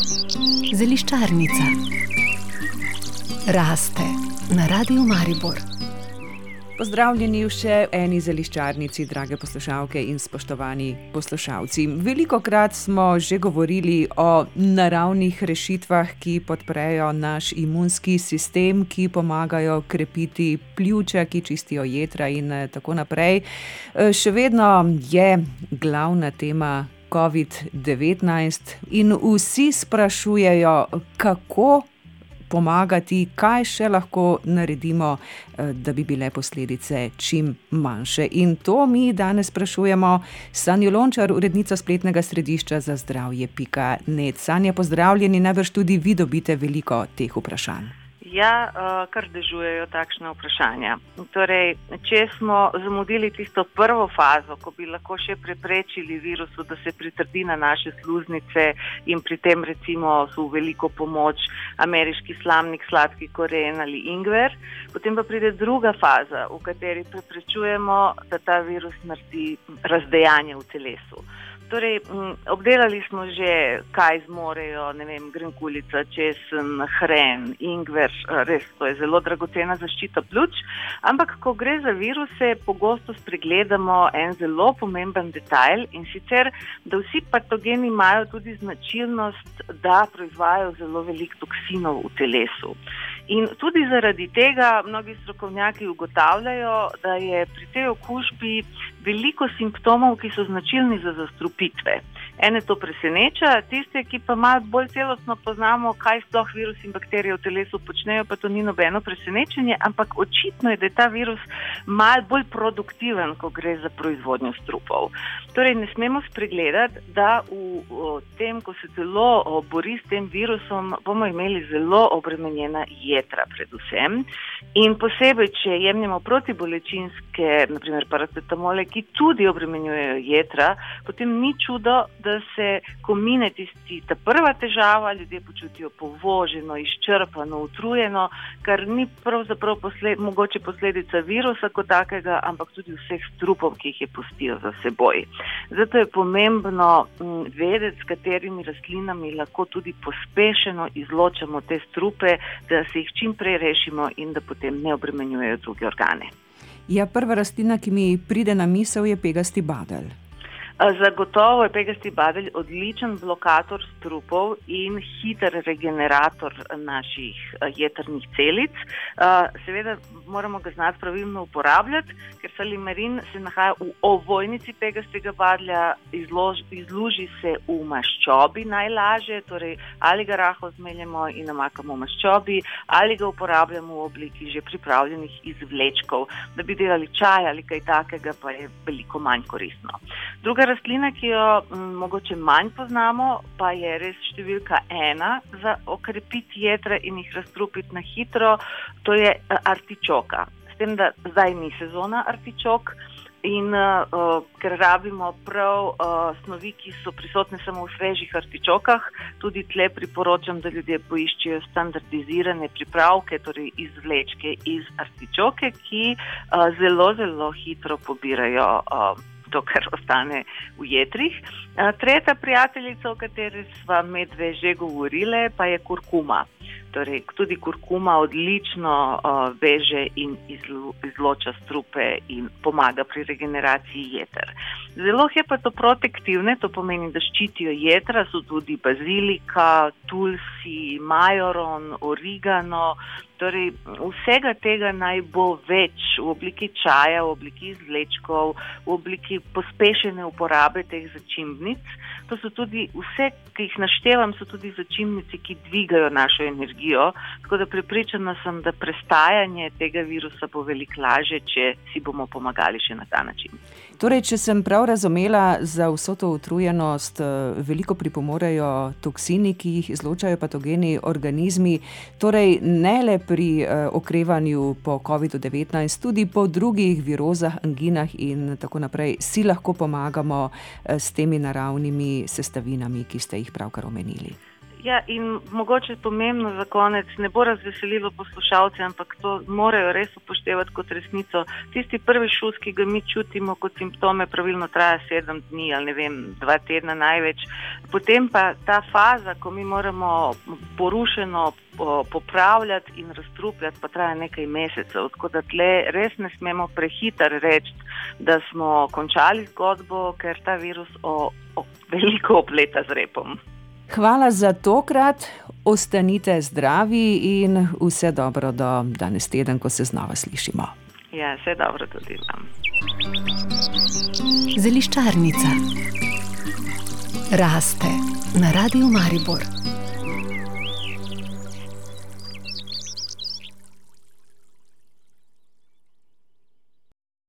Zeliščarnica raste na radiju Maribor. Pozdravljeni v še eni zeliščarnici, drage poslušalke in spoštovani poslušalci. Veliko krat smo že govorili o naravnih rešitvah, ki podprejo naš imunski sistem, ki pomagajo krepiti pljuča, ki čistijo jedra in tako naprej. Še vedno je glavna tema COVID-19 in vsi sprašujejo, kako pomagati, kaj še lahko naredimo, eh, da bi bile posledice čim manjše. In to mi danes sprašujemo Sanjo Lončar, urednica spletnega središča za zdravje.net. Sanja, pozdravljeni, najbrž tudi vi dobite veliko teh vprašanj. Ja, uh, kar dežujejo takšne vprašanja. Torej, če smo zamudili tisto prvo fazo, ko bi lahko še preprečili virusu, da se pritrdi na naše sluznice in pri tem recimo so v veliko pomoč ameriški slamnik, sladki koren ali ingver, potem pa pride druga faza, v kateri preprečujemo, da ta virus naredi razdejanje v telesu. Torej, obdelali smo že, kaj zmorejo, ne vem, grenkulica, česen, hren, ingver, res to je zelo dragocena zaščita pljuč. Ampak, ko gre za viruse, pogosto spregledamo en zelo pomemben detajl in sicer, da vsi patogeni imajo tudi značilnost, da proizvajajo zelo veliko toksinov v telesu. In tudi zaradi tega mnogi strokovnjaki ugotavljajo, da je pri tej okužbi veliko simptomov, ki so značilni za zastrupitve. Ene to preseneča, tiste, ki pa malo bolj celostno poznamo, kaj sploh virus in bakterije v telesu počnejo, pa to ni nobeno presenečenje, ampak očitno je, da je ta virus malo bolj produktiven, ko gre za proizvodnjo strupov. Torej, ne smemo spregledati, da v, v tem, ko se telo bori s tem virusom, bomo imeli zelo obremenjena jedra, predvsem. In posebej, če jemljemo protibolečinske, naprimer paracetamole, ki tudi obremenjujejo jedra, potem ni čudo, da se, ko mine tisti, ta prva težava, ljudje počutijo povoženo, izčrpano, utrujeno, kar ni pravzaprav posled, mogoče posledica virusa kot takega, ampak tudi vseh strupov, ki jih je pustijo za seboj. Zato je pomembno m, vedeti, s katerimi rastlinami lahko tudi pospešeno izločamo te strupe, da se jih čim prej rešimo in da potem ne obremenjujejo druge organe. Ja, prva rastlina, ki mi pride na misel, je pegasti badelj. Zagotovo je pegasti badelj odličen blokator strupov in hiter regenerator naših jedrnih celic. Seveda moramo ga znati pravilno uporabljati, ker salimarin se nahaja v ovojnici pegastega badlja, izlož, izluži se v maščobi najlažje, torej ali ga raho zmeljemo in namakamo v maščobi, ali ga uporabljamo v obliki že pripravljenih izvlečkov, da bi delali čaj ali kaj takega, pa je veliko manj koristno. Druga rastlina, ki jo m, mogoče manj poznamo, pa je res številka ena za okrepiti jedra in jih razstrupiti na hitro, to je artičoka. S tem, da zdaj ni sezona artičok. In uh, ker rabimo prav uh, snovi, ki so prisotne samo v svežih artičokah, tudi tle priporočam, da ljudje poiščejo standardizirane pripravke, torej izvlečke iz artičoke, ki uh, zelo, zelo hitro pobirajo. Uh, to, kar ostane v jedrih. Tretja prijateljica, o kateri smo medve že govorile, pa je kurkuma. Torej, tudi kurkuma odlično veže in izlo, izloča strupe in pomaga pri regeneraciji jeter. Zelo hepatoprotektivne, to pomeni, da ščitijo jedra, so tudi bazilika, tulsi, majoron, origano, Torej, vsega tega naj bo več v obliki čaja, v obliki izvlečkov, v obliki pospešene uporabe teh začimbnic. To so tudi vse, ki jih naštevam, so tudi začimbnici, ki dvigajo našo energijo. Tako da prepričana sem, da prestajanje tega virusa bo veliko lažje, če si bomo pomagali še na ta način. Torej, če sem prav razumela, za vso to utrujenost eh, veliko pripomorejo toksini, ki jih izločajo patogeni organizmi. Torej, ne le pri uh, okrevanju po COVID-19, tudi po drugih virozah, anginah in tako naprej, si lahko pomagamo uh, s temi naravnimi sestavinami, ki ste jih pravkar omenili. Ja, in mogoče pomembno za konec, ne bo razveselilo poslušalce, ampak to morajo res upoštevati kot resnico. Tisti prvi šus, ki ga mi čutimo kot simptome, pravilno traja sedem dni ali ne vem, dva tedna največ. Potem pa ta faza, ko mi moramo porušeno popravljati in razstrupljati, pa traja nekaj mesecev. Tako da tle res ne smemo prehiter reči, da smo končali zgodbo, ker ta virus o, o veliko opleta z repom. Hvala za tokrat, ostanite zdravi in vse dobro do danes teden, ko se znova slišimo. Ja, vse dobro tudi vam. Zeliščarnica raste na radiju Maribor.